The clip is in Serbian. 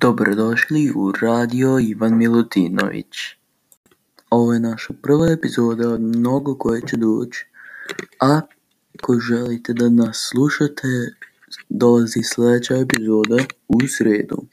Dobrodošli u radio Ivan Milutinović. Ovo je naša prva epizoda od mnogo koje će doći. A ako želite da nas slušate, dolazi sljedeća epizoda u sredu.